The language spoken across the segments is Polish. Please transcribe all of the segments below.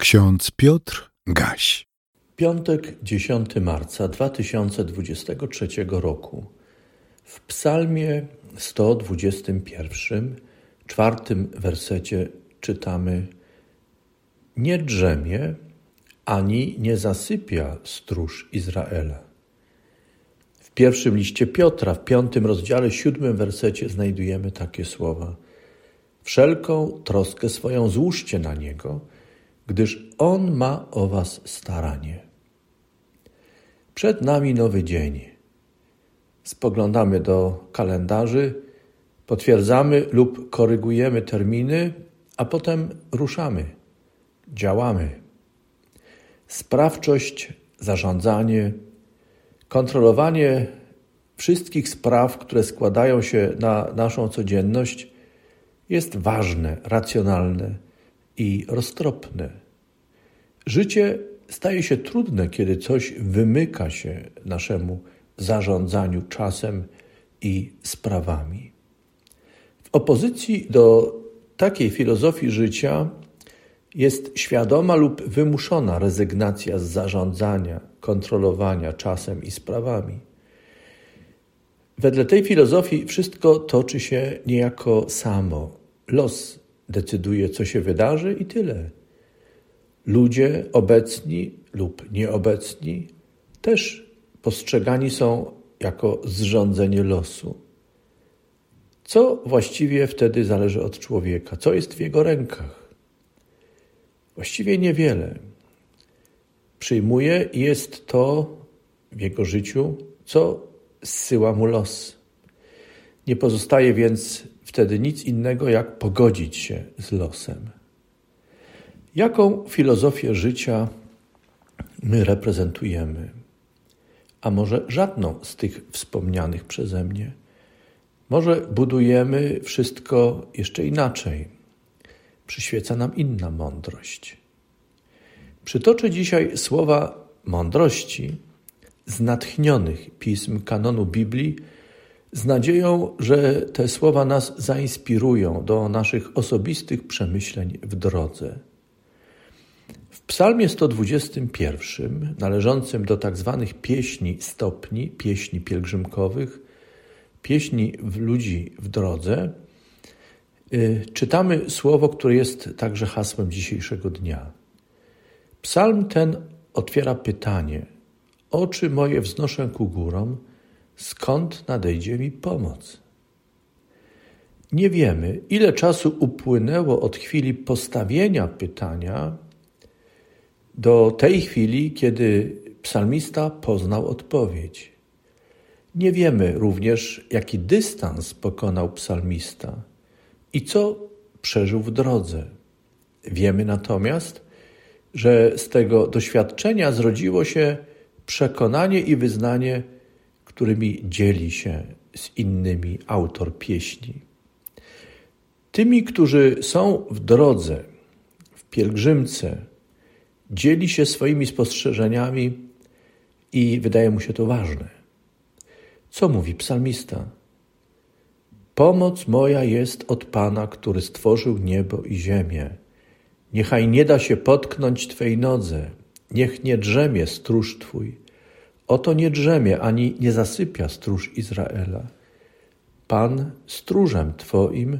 Ksiądz Piotr Gaś. Piątek 10 marca 2023 roku. W Psalmie 121, czwartym wersecie czytamy: Nie drzemie ani nie zasypia stróż Izraela. W pierwszym liście Piotra, w piątym rozdziale, siódmym wersecie znajdujemy takie słowa: Wszelką troskę swoją złóżcie na niego gdyż On ma o Was staranie. Przed nami nowy dzień. Spoglądamy do kalendarzy, potwierdzamy lub korygujemy terminy, a potem ruszamy, działamy. Sprawczość, zarządzanie, kontrolowanie wszystkich spraw, które składają się na naszą codzienność, jest ważne, racjonalne i roztropne. Życie staje się trudne, kiedy coś wymyka się naszemu zarządzaniu czasem i sprawami. W opozycji do takiej filozofii życia jest świadoma lub wymuszona rezygnacja z zarządzania, kontrolowania czasem i sprawami. Wedle tej filozofii wszystko toczy się niejako samo. Los decyduje, co się wydarzy i tyle. Ludzie obecni lub nieobecni też postrzegani są jako zrządzenie losu. Co właściwie wtedy zależy od człowieka? Co jest w jego rękach? Właściwie niewiele. Przyjmuje i jest to w jego życiu, co zsyła mu los. Nie pozostaje więc wtedy nic innego, jak pogodzić się z losem. Jaką filozofię życia my reprezentujemy? A może żadną z tych wspomnianych przeze mnie? Może budujemy wszystko jeszcze inaczej? Przyświeca nam inna mądrość. Przytoczę dzisiaj słowa mądrości z natchnionych pism kanonu Biblii z nadzieją, że te słowa nas zainspirują do naszych osobistych przemyśleń w drodze. W Psalmie 121, należącym do tak zwanych pieśni stopni, pieśni pielgrzymkowych, pieśni ludzi w drodze, y, czytamy słowo, które jest także hasłem dzisiejszego dnia. Psalm ten otwiera pytanie: Oczy moje wznoszę ku górom, skąd nadejdzie mi pomoc. Nie wiemy, ile czasu upłynęło od chwili postawienia pytania do tej chwili, kiedy psalmista poznał odpowiedź. Nie wiemy również, jaki dystans pokonał psalmista i co przeżył w drodze. Wiemy natomiast, że z tego doświadczenia zrodziło się przekonanie i wyznanie, którymi dzieli się z innymi autor pieśni. Tymi, którzy są w drodze, w pielgrzymce, dzieli się swoimi spostrzeżeniami i wydaje mu się to ważne. Co mówi psalmista? Pomoc moja jest od Pana, który stworzył niebo i ziemię. Niechaj nie da się potknąć Twej nodze, niech nie drzemie stróż Twój. Oto nie drzemie ani nie zasypia stróż Izraela. Pan stróżem Twoim,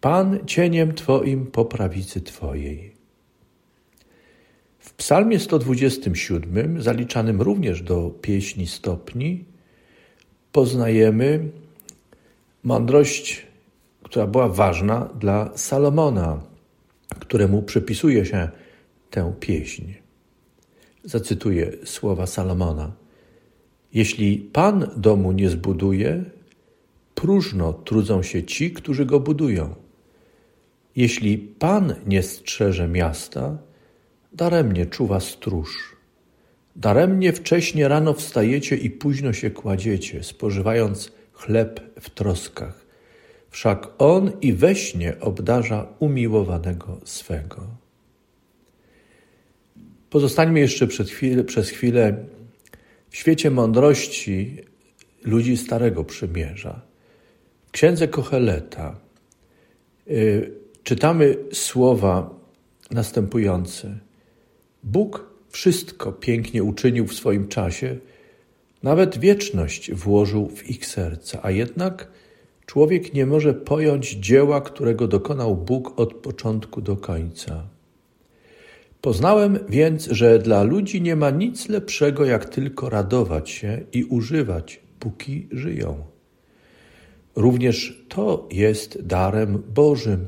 Pan cieniem Twoim po prawicy Twojej. W Psalmie 127, zaliczanym również do pieśni stopni, poznajemy mądrość, która była ważna dla Salomona, któremu przypisuje się tę pieśń. Zacytuję słowa Salomona. Jeśli Pan domu nie zbuduje, próżno trudzą się ci, którzy go budują. Jeśli Pan nie strzeże miasta, daremnie czuwa stróż. Daremnie wcześnie rano wstajecie i późno się kładziecie, spożywając chleb w troskach. Wszak On i we śnie obdarza umiłowanego swego. Pozostańmy jeszcze przez chwilę w świecie mądrości ludzi Starego Przymierza. W księdze Kocheleta y, czytamy słowa następujące. Bóg wszystko pięknie uczynił w swoim czasie, nawet wieczność włożył w ich serca, a jednak człowiek nie może pojąć dzieła, którego dokonał Bóg od początku do końca. Poznałem więc, że dla ludzi nie ma nic lepszego, jak tylko radować się i używać, póki żyją. Również to jest darem Bożym,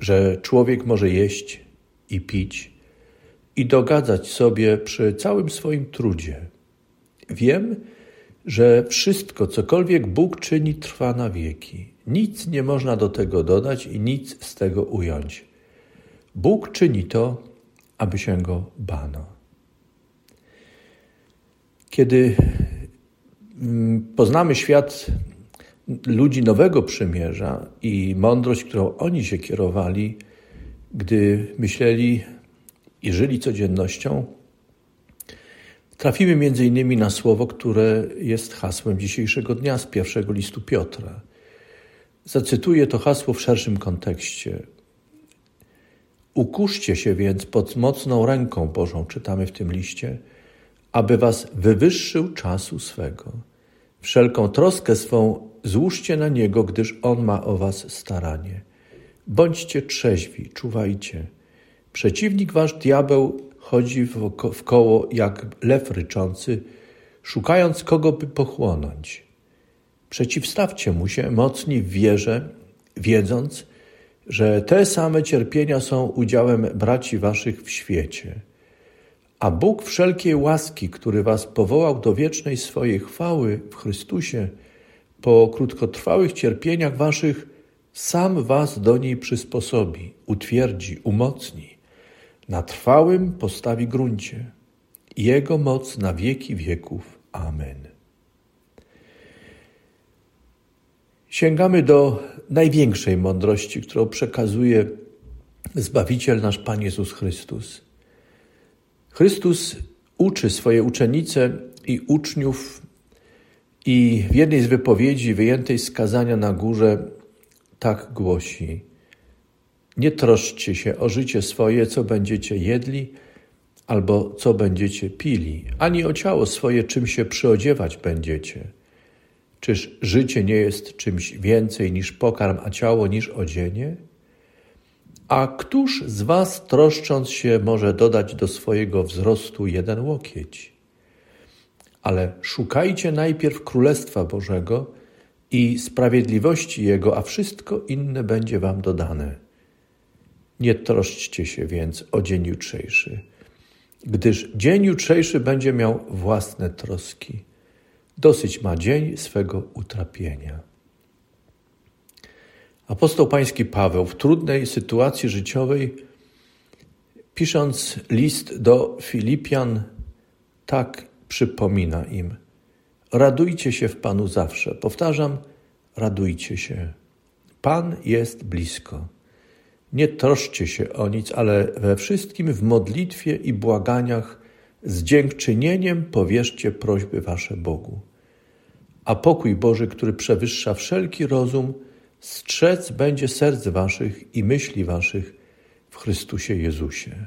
że człowiek może jeść i pić i dogadzać sobie przy całym swoim trudzie. Wiem, że wszystko, cokolwiek Bóg czyni, trwa na wieki. Nic nie można do tego dodać i nic z tego ująć. Bóg czyni to, aby się go bano. Kiedy mm, poznamy świat ludzi nowego przymierza i mądrość, którą oni się kierowali, gdy myśleli i żyli codziennością, trafimy między innymi na słowo, które jest hasłem dzisiejszego dnia z pierwszego listu Piotra. Zacytuję to hasło w szerszym kontekście. Ukuszcie się więc pod mocną ręką Bożą, czytamy w tym liście, aby was wywyższył czasu swego. Wszelką troskę swą złóżcie na Niego, gdyż On ma o was staranie. Bądźcie trzeźwi, czuwajcie. Przeciwnik wasz diabeł chodzi w koło jak lew ryczący, szukając kogo by pochłonąć. Przeciwstawcie mu się mocni w wierze, wiedząc, że te same cierpienia są udziałem braci waszych w świecie. A Bóg wszelkiej łaski, który was powołał do wiecznej swojej chwały w Chrystusie, po krótkotrwałych cierpieniach waszych, sam was do niej przysposobi, utwierdzi, umocni, na trwałym postawi gruncie. Jego moc na wieki wieków. Amen. Sięgamy do największej mądrości, którą przekazuje Zbawiciel nasz Pan Jezus Chrystus. Chrystus uczy swoje uczenice i uczniów i w jednej z wypowiedzi wyjętej z kazania na górze tak głosi: Nie troszczcie się o życie swoje, co będziecie jedli, albo co będziecie pili, ani o ciało swoje, czym się przyodziewać będziecie. Czyż życie nie jest czymś więcej niż pokarm, a ciało niż odzienie? A któż z was, troszcząc się, może dodać do swojego wzrostu jeden łokieć? Ale szukajcie najpierw Królestwa Bożego i sprawiedliwości Jego, a wszystko inne będzie wam dodane. Nie troszczcie się więc o dzień jutrzejszy, gdyż dzień jutrzejszy będzie miał własne troski. Dosyć ma dzień swego utrapienia. Apostoł Pański Paweł w trudnej sytuacji życiowej, pisząc list do Filipian, tak przypomina im: Radujcie się w Panu zawsze. Powtarzam, radujcie się. Pan jest blisko. Nie troszcie się o nic, ale we wszystkim w modlitwie i błaganiach z dziękczynieniem powierzcie prośby wasze Bogu. A pokój Boży, który przewyższa wszelki rozum, strzec będzie serc waszych i myśli waszych w Chrystusie Jezusie.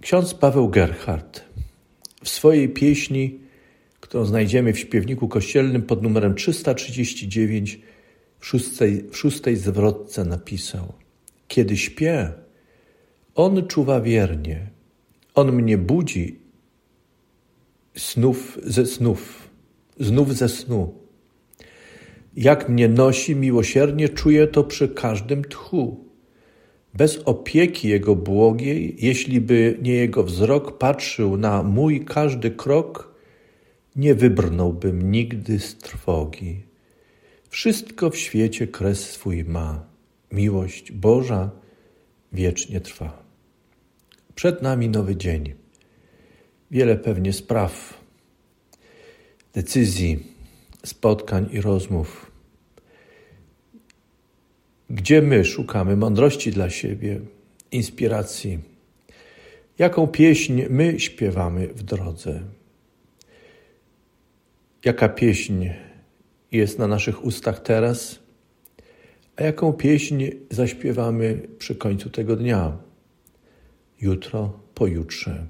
Ksiądz Paweł Gerhardt w swojej pieśni, którą znajdziemy w śpiewniku kościelnym pod numerem 339 w szóstej, w szóstej zwrotce napisał: Kiedy śpię, on czuwa wiernie, on mnie budzi snów ze snów, znów ze snu. Jak mnie nosi miłosiernie, czuję to przy każdym tchu. Bez opieki Jego błogiej, jeśli by nie Jego wzrok patrzył na mój każdy krok, nie wybrnąłbym nigdy z trwogi. Wszystko w świecie kres swój ma. Miłość Boża wiecznie trwa. Przed nami nowy dzień. Wiele pewnie spraw, decyzji, spotkań i rozmów gdzie my szukamy mądrości dla siebie, inspiracji? Jaką pieśń my śpiewamy w drodze? Jaka pieśń jest na naszych ustach teraz? A jaką pieśń zaśpiewamy przy końcu tego dnia? Jutro, pojutrze.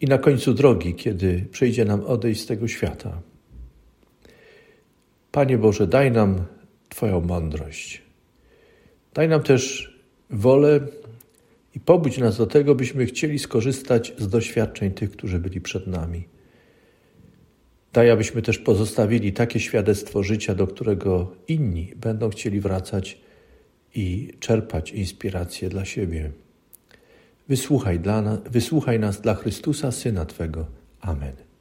I na końcu drogi, kiedy przyjdzie nam odejść z tego świata. Panie Boże, daj nam Twoją mądrość. Daj nam też wolę i pobudź nas do tego, byśmy chcieli skorzystać z doświadczeń tych, którzy byli przed nami. Daj, abyśmy też pozostawili takie świadectwo życia, do którego inni będą chcieli wracać i czerpać inspirację dla siebie. Wysłuchaj, dla nas, wysłuchaj nas dla Chrystusa, Syna Twego. Amen.